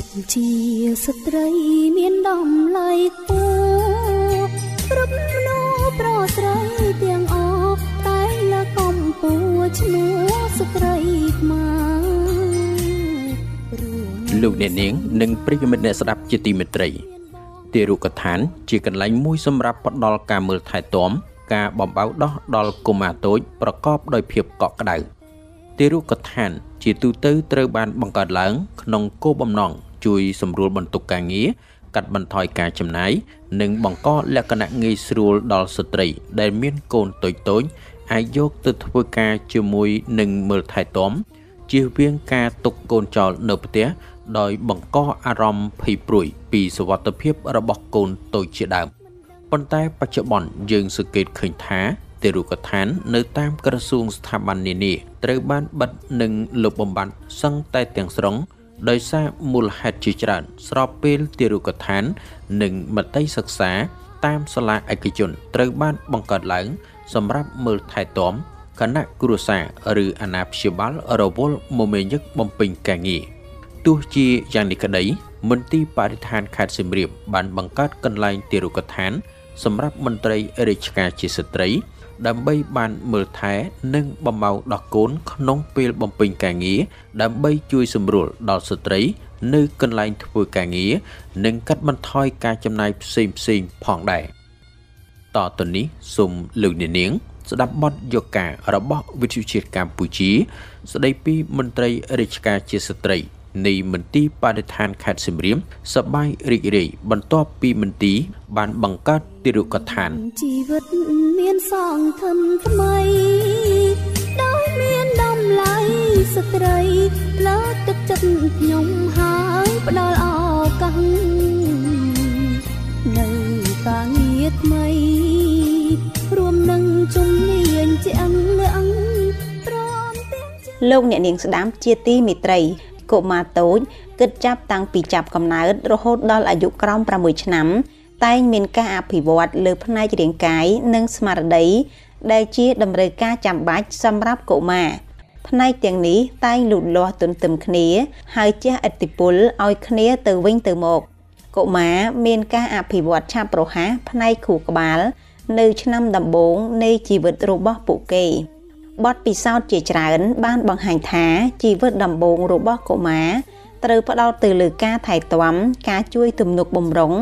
បជាស្ត្រីមានដំឡៃគួគ្រប់មនុស្សប្រស្រីទាំងអស់តែលើកំពួឈ្មោះស្ត្រីខ្មែរលោកអ្នកនាងនិងប្រិយមិត្តអ្នកស្ដាប់ជាទីមេត្រីទីរុកឋាន ជាកន្លែងមួយសម្រាប់ផ្ដល់ការមើលថែទាំការបំបៅដោះដល់កុមារតូចប្រកបដោយភាពកក់ក្ដៅទីរុកឋាន ជាទូទៅត្រូវបានបង្កើតឡើង ក្នុងគោលបំណង ជួយសម្រួលបន្ទុកការងារកាត់បន្ថយការចំណាយនិងបង្កលក្ខណៈងាយស្រួលដល់ស្ត្រី ដែលមានកូនតូចតូចអាចយកទៅធ្វើការជាមួយនឹងមើលថែទាំជៀសវាងការទុកកូនចោលនៅផ្ទះដោយបង្កអារម្មណ៍ភ័យព្រួយពីសុវត្ថិភាពរបស់កូនតូចជាដើមប៉ុន្តែបច្ចុប្បន្នយើងសង្កេតឃើញថាទីរូបដ្ឋាននៅតាមក្រសួងស្ថាប័ននានាត្រូវបានបិទនិងលុបបំបាត់សឹងតែទាំងស្រុង ដោយសារមូលហេតុជាច្រើន ស្របពេលទីរូបដ្ឋាន និងមតិសិក្សា តាមសាលាឯកជនត្រូវបានបង្កើតឡើង សម្រាប់មើលថែទាំគណៈគ្រួសារឬអាណាព្យាបាលរវល់មមាញឹកបំពេញការងារទោះជាយ៉ាងនេះក្តីមន្ទីរបរិស្ថានខេត្តសៀមរាបបានបង្កើតកន្លែងទីរុកឋាន សម្រាប់មន្ត្រីរាជការជាស្ត្រី ដើម្បីបានមើលថែ និងបំៅដោះកូនក្នុងពេលបំពេញការងារដើម្បីជួយសម្រួលដល់ស្ត្រី នៅកន្លែងធ្វើការងារនិងកាត់បន្ថយការចំណាយផ្សេងផ្សេងផងដែរតទៅនេះសូមលោកអ្នកនាង ស្ដាប់បទយកការរបស់វិទ្យុជាតិកម្ពុជា ស្ដីពីមន្ត្រីរាជការជាស្ត្រី នៃមន្ទីរបរិស្ថានខេត្តសៀមរាបសប្បាយរីករាយបន្ទាប់ពីមន្ទីរបានបង្កើតទីរុក្ខឋានជីវិតមានសង្ឃឹមថ្មីដោយមានដំឡៃស្ត្រីលើទឹកចិត្តខ្ញុំហើយផ្ដល់ឱកាសនៅការងារថ្មីរួមនឹងជំនាញជាអង្លឹងព្រមទាំងលោកអ្នកនាងស្ដាប់ជាទីមេត្រី កុមារតូចគិតចាប់តាំងពីចាប់កំណើតរហូតដល់អាយុក្រោម6ឆ្នាំ តែងមានការអភិវឌ្ឍលើផ្នែករាងកាយនិងស្មារតីដែលជាតម្រូវការចាំបាច់សម្រាប់កុមារផ្នែកទាំងនេះតែងលូតលាស់ទន្ទឹមគ្នា ហើយជះឥទ្ធិពលឲ្យគ្នាទៅវិញទៅមកកុមារមានការអភិវឌ្ឍឆាប់រហ័សផ្នែកខួរក្បាល នៅឆ្នាំដំបូងនៃជីវិតរបស់ពួកគេ បទពិសោធន៍ជាច្រើន បានបង្ហាញថាជីវិតដំបូងរបស់កុមារត្រូវផ្ដោតទៅលើការថែទាំការជួយទំនុកបំរុង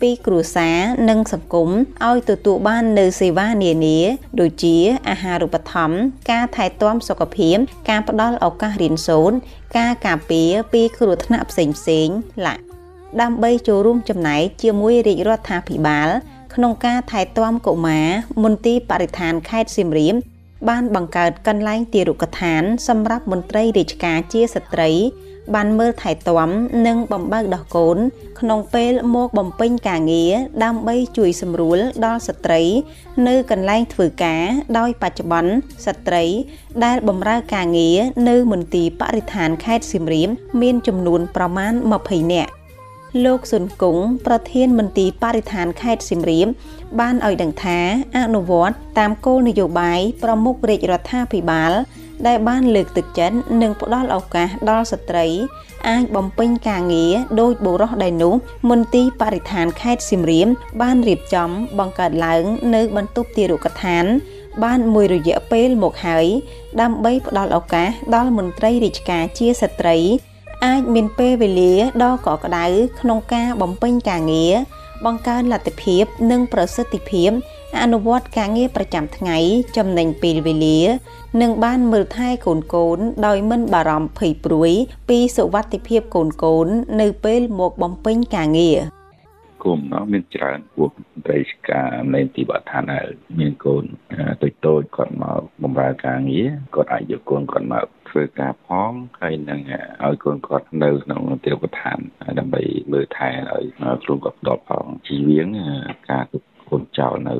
ពីគ្រួសារនិងសង្គមឲ្យទទួលបាននូវសេវានានាដូចជាអាហារូបត្ថម្ភការថែទាំសុខភាពការផ្ដល់ឱកាសរៀនសូត្រការការពារពីគ្រោះថ្នាក់ផ្សេងផ្សេងឡាដើម្បីចូលរួមចំណែកជាមួយរាជរដ្ឋាភិបាល ក្នុងការថែទាំកុមារមន្ទីរបរិស្ថានខេត្តសៀមរាប បានបង្កើតកន្លែងទារុកឋាន សម្រាប់មន្ត្រីរាជការជាស្ត្រី បានមើលថែទាំនិងបំបើកដោះកូន ក្នុងពេលមកបំពេញការងារដើម្បីជួយសម្រួលដល់ស្ត្រី នៅកន្លែងធ្វើការដោយបច្ចុប្បន្នស្ត្រី ដែលបម្រើការងារនៅមន្ទីរបរិស្ថានខេត្តសៀមរាបមានចំនួនប្រមាណ20នាក់ លោកសុនគង់ប្រធានមន្ទីរបរិស្ថានខេត្តសៀមរាបបានឲ្យដឹងថាអនុវត្តតាមគោលនយោបាយប្រមុខរាជរដ្ឋាភិបាល ដែលបានលើកទឹកចិត្តនិងផ្ដល់ឱកាសដល់ស្ត្រី អាចបំពេញការងារដោយបុរសដែរនោះមន្ទីរបរិស្ថានខេត្តសៀមរាបបានរៀបចំបង្កើតឡើង នៅបន្ទប់ទារុកដ្ឋានបានមួយរយៈពេលមកហើយដើម្បីផ្ដល់ឱកាសដល់មន្ត្រីរាជការជាស្ត្រី អាចមានពេលវេលាដ៏កក់ក្ដៅក្នុងការបំពេញការងារបង្កើនលទ្ធភាព និងប្រសិទ្ធភាពអនុវត្តការងារប្រចាំថ្ងៃចំណេញពេលវេលា និងបានមើលថែកូនកូន ដោយមិនបារម្ភភ័យព្រួយ ពីសុវត្ថិភាពកូនកូន នៅពេលមកបំពេញការងារគុំនោះមានច្រើនពួកត្រីឆ្កានៃទីបឋានហើយមានកូនតូចតូចគាត់មកបម្រើការងារគាត់អាចយកកូនគាត់មក ធ្វើការផងហើយនឹងឲ្យកូនគាត់នៅក្នុងទីបឋានដើម្បីមើលថែឲ្យខ្លួនគាត់ផ្ទាល់ផងជីវៀងការទុកកូនចោលនៅ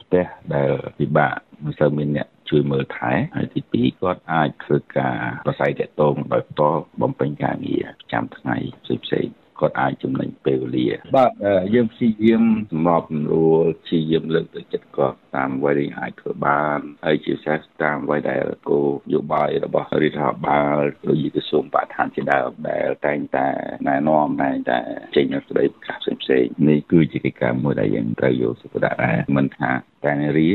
ផ្ទះដែលពិបាកមិនសូវមានអ្នកជួយមើលថែហើយទី2គាត់អាចធ្វើការប្រស័យតាក់ទងដោយផ្ទាល់បំពេញការងារប្រចាំថ្ងៃផ្សេងផ្សេងគាត់អាចចំណេញពេលវេលាបាទយើងព្យាយាមសម្របសម្រួលព្យាយាមលើកទឹកចិត្ត គាត់តាមអ្វីដែលអាចធ្វើបានហើយជាពិសេសតាមអ្វីដែលគោលយោបាយរបស់រដ្ឋាភិបាលដូចជាក្រសួងបរិស្ថានជាដើមដែលតែងតែណែនាំតែងតែចេញនូវស្ដីប្រកាសផ្សេងៗនេះគឺជាកិច្ចការមួយដែលយើងត្រូវយកសុខដាក់ដែរមិនថាតែនារី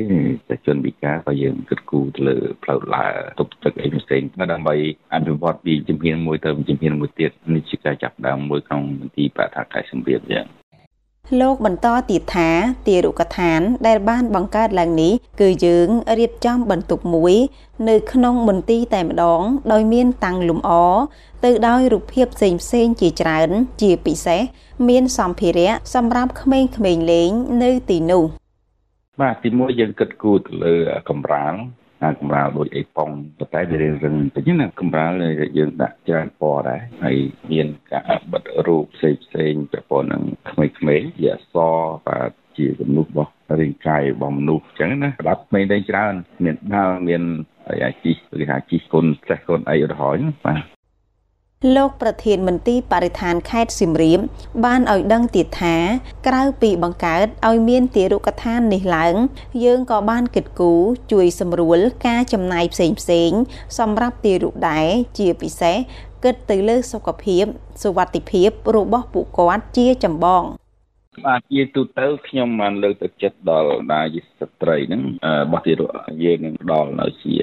តែជនពិការក៏យើងគិតគូរទៅលើផ្លូវដើរទុកទឹកអីផ្សេងដើម្បីអភិវឌ្ឍពីជំហានមួយទៅជំហានមួយទៀតនេះជាការចាប់ដើមមួយក្នុងមន្ទីរបរិស្ថានខេត្តសៀមរាបយ៉ាង លោកបន្តទៀតថាទារុកឋានដែលបានបង្កើតឡើងនេះគឺយើងរៀបចំបន្ទប់មួយ នៅក្នុងមន្ទីរតែម្ដង ដោយមានតាំងលំអទៅដោយរូបភាពផ្សេងផ្សេងជាច្រើន ជាពិសេសមានសម្ភារៈសម្រាប់ក្មេងៗលេងនៅទីនោះបាទទីមួយយើងគិតគូរទៅលើកម្រាល អាកម្រាលដូចអីប៉ុងប៉ុន្តែវារឹងរឹងទៅណាកម្រាលយើងដាក់ច្រើនពណ៌ដែរហើយមានការបិទរូបផ្សេងផ្សេងប្រព័ន្ធនឹងក្មេងៗជាអក្សរបាទជាគំនុះរបស់រាងកាយរបស់មនុស្សអញ្ចឹងណាសម្រាប់ក្មេងតែច្រើន មានដើមមានអាជីគេថាជីគុណសេះគុណអីឧទាហរណ៍បាទ លោកប្រធានមន្ទីរបរិស្ថានខេត្តសៀមរាបបានឲ្យដឹងទៀតថា ក្រៅពីបង្កើតឲ្យមានទារុកឋាននេះឡើង យើងក៏បានគិតគូរជួយសម្រួលការចំណាយផ្សេងផ្សេងសម្រាប់ទារុដែរជាពិសេសគិតទៅលើសុខភាពសុវត្ថិភាពរបស់ពួកគាត់ជាចម្បងបាទជាទូទៅខ្ញុំបានលើកទឹកចិត្តដល់ដាយស្ត្រីហ្នឹងរបស់ទារុយើងនឹងផ្ដល់នៅជា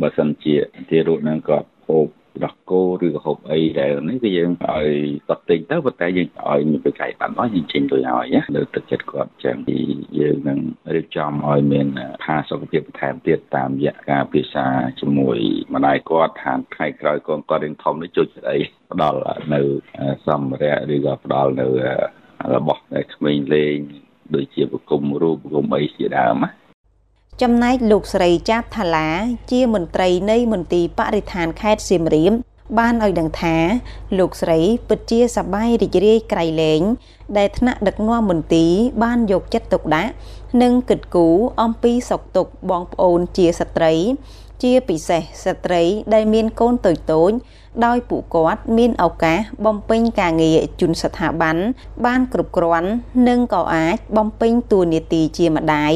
បើសិនជាទារុហ្នឹងក៏ហូប ដោះគោឬក៏ហូបអីដែលនេះគឺយើងឲ្យគាត់ទិញទៅប៉ុន្តែយើងឲ្យមានបកាយបានមកយើងចេញលុយឲ្យណាលើទឹកចិត្តគាត់ចឹងពីយើងនឹងរៀបចំឲ្យមានផាសុខភាពបន្ថែមទៀតតាមរយៈការភាសាជាមួយម្ដាយគាត់ថាថ្ងៃក្រោយកូនគាត់រៀងធំនេះជួយស្ដីផ្ដល់នៅសម្ភារៈឬក៏ផ្ដល់នៅរបស់ដែលក្មេងលេងដូចជាប្រគំរូបប្រគំអីជាដើមណា ចំណែកលោកស្រីចាបថាឡាជាមន្ត្រីនៃមន្ទីរបរិស្ថានខេត្តសៀមរាបបានឲ្យដឹងថា លោកស្រីពិតជាសប្បាយរីករាយក្រៃលែងដែលថ្នាក់ដឹកនាំមន្ទីរបានយកចិត្តទុកដាក់និងគិតគូរអំពីសុខទុក្ខបងប្អូនជាស្ត្រី ជាពិសេសស្ត្រីដែលមានកូនតូចតូច ដោយពួកគាត់មានឱកាសបំពេញការងារជូនស្ថាប័នបានគ្រប់គ្រាន់និងក៏អាចបំពេញតួនាទីជាម្ដាយ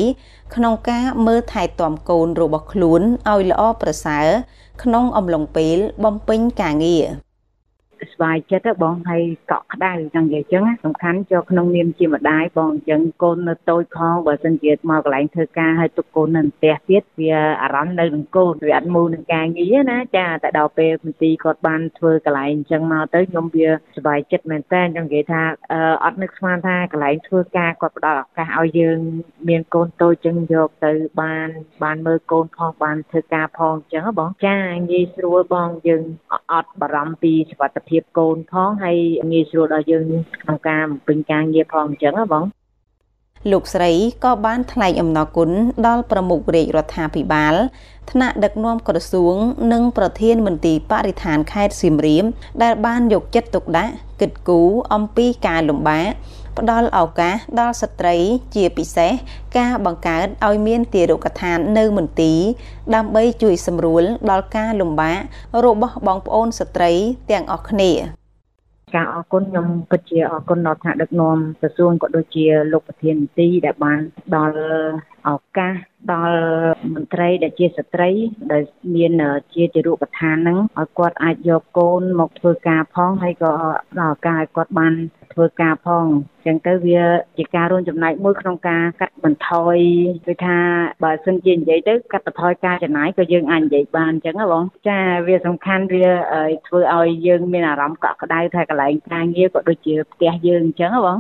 ក្នុងការមើលថែទាំកូនរបស់ខ្លួនឲ្យល្អប្រសើរក្នុងអំឡុងពេលបំពេញការងារ ស្វាយចិត្តបងហើយកក់ក្ដៅចឹងនិយាយចឹងសំខាន់ចូលក្នុងនាមជាម្ដាយបងអញ្ចឹងកូននៅតូចផងបើសិនជាមកកន្លែងធ្វើការហើយទុកកូននៅផ្ទះទៀតវាអារម្មណ៍នៅនឹងកូនវាអត់មូលនឹងការងារណាចាតែដល់ពេលមន្ទីរគាត់បានធ្វើកន្លែងអញ្ចឹងមកទៅខ្ញុំវាសប្បាយចិត្តមែនតើចឹងនិយាយថាអត់នឹកស្មានថាកន្លែងធ្វើការគាត់ផ្ដល់ឱកាសឲ្យយើងមានកូនតូចចឹងយកទៅបានបានមើលកូនផងបានធ្វើការផងអញ្ចឹងបងចាងាយស្រួលបងយើងអត់បារម្ភពីសុខភាពភាពកូនផងហើយងាយស្រួលដល់យើងក្នុងការបំពេញការងារផងអញ្ចឹងហ៎បងលោកស្រីក៏បានថ្លែងអំណរគុណដល់ប្រមុខរាជរដ្ឋាភិបាលថ្នាក់ដឹកនាំក្រសួង និងប្រធានមន្ទីរបរិស្ថានខេត្តសៀមរាបដែលបានយកចិត្តទុកដាក់គិតគូរអំពីការលំបាក ផ្ដល់ឱកាសដល់ស្ត្រីជាពិសេសការបង្កើតឲ្យមានទារុកឋាននៅមន្ទីរដើម្បីជួយសម្រួលដល់ការលំបាករបស់បងប្អូនស្ត្រីទាំងអស់គ្នាការអរគុណខ្ញុំពិតជាអរគុណដល់ថ្នាក់ដឹកនាំក្រសួងក៏ដូចជាលោកប្រធានមន្ទីរដែលបាន ដល់ឱកាសដល់មន្ត្រីដែលជាស្ត្រីដែលមានជាទារុកឋានហ្នឹងឲ្យគាត់អាចយកកូនមកធ្វើការផងហើយក៏ដល់ឱកាសឲ្យគាត់បានធ្វើការផងអញ្ចឹងទៅវាជាការរួមចំណែកមួយក្នុងការកាត់បន្ថយគឺថាបើសិនជានិយាយទៅកាត់បន្ថយការចំណាយក៏យើងអាចនិយាយបានអញ្ចឹងហ៎បងចាវាសំខាន់វាធ្វើឲ្យយើងមានអារម្មណ៍កក់ក្ដៅថាកន្លែងការងារក៏ដូចជាផ្ទះយើងអញ្ចឹងហ៎បង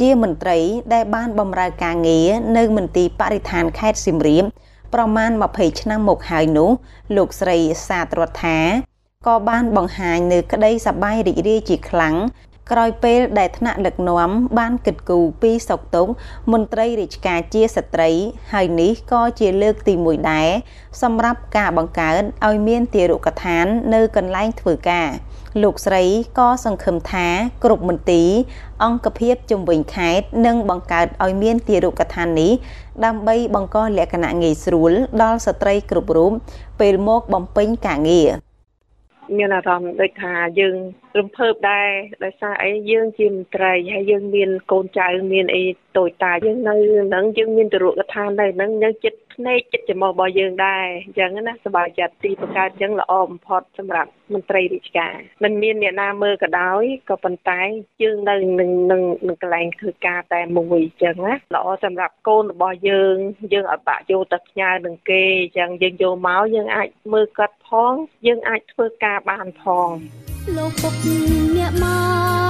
ជាមន្ត្រីដែលបានបម្រើការងារនៅមន្ទីរបរិស្ថានខេត្តសៀមរាបប្រមាណ20ឆ្នាំមកហើយនោះ លោកស្រីសាទរដ្ឋាក៏បានបង្ហាញនៅក្តីសប្បាយរីករាយជាខ្លាំង ក្រោយពេលដែលថ្នាក់ដឹកនាំបានគិតគូរពីសុកទុកមន្ត្រីរាជការជាស្ត្រី ហើយនេះក៏ជាលើកទី1ដែរសម្រាប់ការបង្កើតឲ្យមានទារុកឋាននៅកន្លែងធ្វើការលោកស្រីក៏សង្ឃឹមថាគ្រប់មន្ទីរអង្គភាពជំវិញខេត្តនឹងបង្កើតឲ្យមានទារុកឋាននេះដើម្បីបង្កលក្ខណៈងាយស្រួលដល់ស្ត្រីគ្រប់រូបពេលមកបំពេញការងារ មានអារម្មណ៍ដូចថាយើងរំភើបដែរដោយសារអីយើងជាមន្ត្រីហើយយើងមានកូនចៅមានអីតូចតាចយើងនៅហ្នឹងយើងមានទរកថានៅហ្នឹងយើងចិត្ត ភ្នែកចិត្តច្រមុះរបស់យើងដែរអញ្ចឹងណាសប្បាយចិត្តទីបង្កើតអញ្ចឹងល្អបំផុតសម្រាប់មន្ត្រីរាជការមិនមានអ្នកណាមើលក៏ដោយក៏ប៉ុន្តែយើងនៅនឹងនឹងនឹងកន្លែងធ្វើការតែមួយអញ្ចឹងណាល្អសម្រាប់កូនរបស់យើង យើងឲ្យបាក់យកទៅផ្ញើនឹងគេអញ្ចឹងយើងយកមកយើងអាចមើលគាត់ផង យើងអាចធ្វើការបានផងលោកពុកអ្នកម៉ែពេ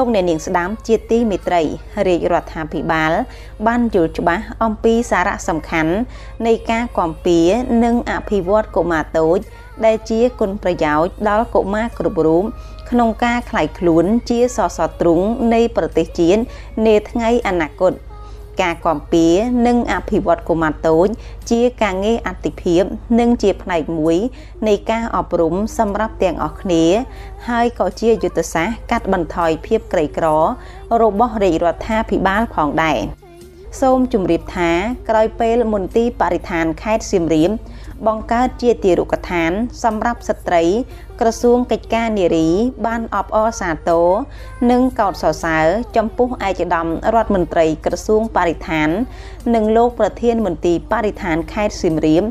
លោកអ្នកនាងស្ដាប់ជាទីមេត្រីរាជរដ្ឋាភិបាល បានយល់ច្បាស់អំពីសារៈសំខាន់នៃការគាំពៀនិងអភិវឌ្ឍកុមារតូច ដែលជាគុណប្រយោជន៍ដល់កុមារគ្រប់រូបក្នុងការខ្លាយខ្លួនជាសសរទ្រូងនៃប្រទេសជាតិនាថ្ងៃអនាគត។ ការគាំពៀនិងអភិវឌ្ឍកុមារតូច ជាការងារអតិភិបនិងជាផ្នែកមួយ នៃការអប់រំសម្រាប់ទាំងអស់គ្នា ហើយក៏ជាយុទ្ធសាស្ត្រកាត់បន្ថយភាពក្រីក្រ របស់រាជរដ្ឋាភិបាលផងដែរសូមជម្រាបថាក្រោយពេលមន្ទីរបរិស្ថានខេត្តសៀមរាប បង្កើតជាទីរុក្ខដ្ឋាន សម្រាប់ស្ត្រី ក្រសួងកិច្ចការនារី បានអបអរសាទរនិងកោតសរសើរចំពោះឯកឧត្តមរដ្ឋមន្ត្រីក្រសួងបរិស្ថាន និងលោកប្រធានមន្ទីរបរិស្ថានខេត្តសៀមរាប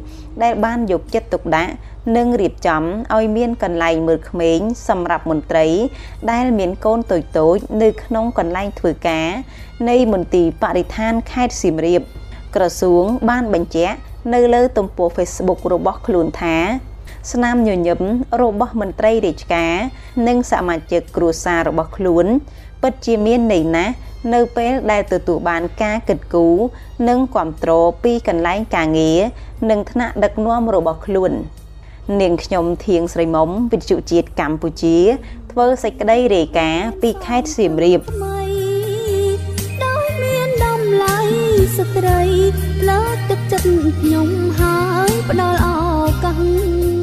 ដែលបានយកចិត្តទុកដាក់និងរៀបចំឲ្យមានកន្លែងមើលក្មេងសម្រាប់មន្ត្រី ដែលមានកូនតូចតូចនៅក្នុងកន្លែងធ្វើការ នៃមន្ទីរបរិស្ថានខេត្តសៀមរាបក្រសួងបានបញ្ជាក់ នៅលើទំព័រ Facebook របស់ខ្លួនថា ស្នាមញញឹមរបស់មន្ត្រីរាជការ និងសមាជិកគ្រួសាររបស់ខ្លួនពិតជាមានន័យណាស់នៅពេលដែលទទួលបានការគិតគូរនិងគ្រប់គ្រងពីកន្លែងការងារនិងថ្នាក់ដឹកនាំរបស់ខ្លួន នាងខ្ញុំធៀងស្រីមុំវិទ្យុជាតិកម្ពុជា ធ្វើសេចក្តីរាយការណ៍ពីខេត្តសៀមរាបដោយមានដំឡៃស្ត្រីលើទឹក ចិត្តខ្ញុំហើយផ្ដល់ឱកាស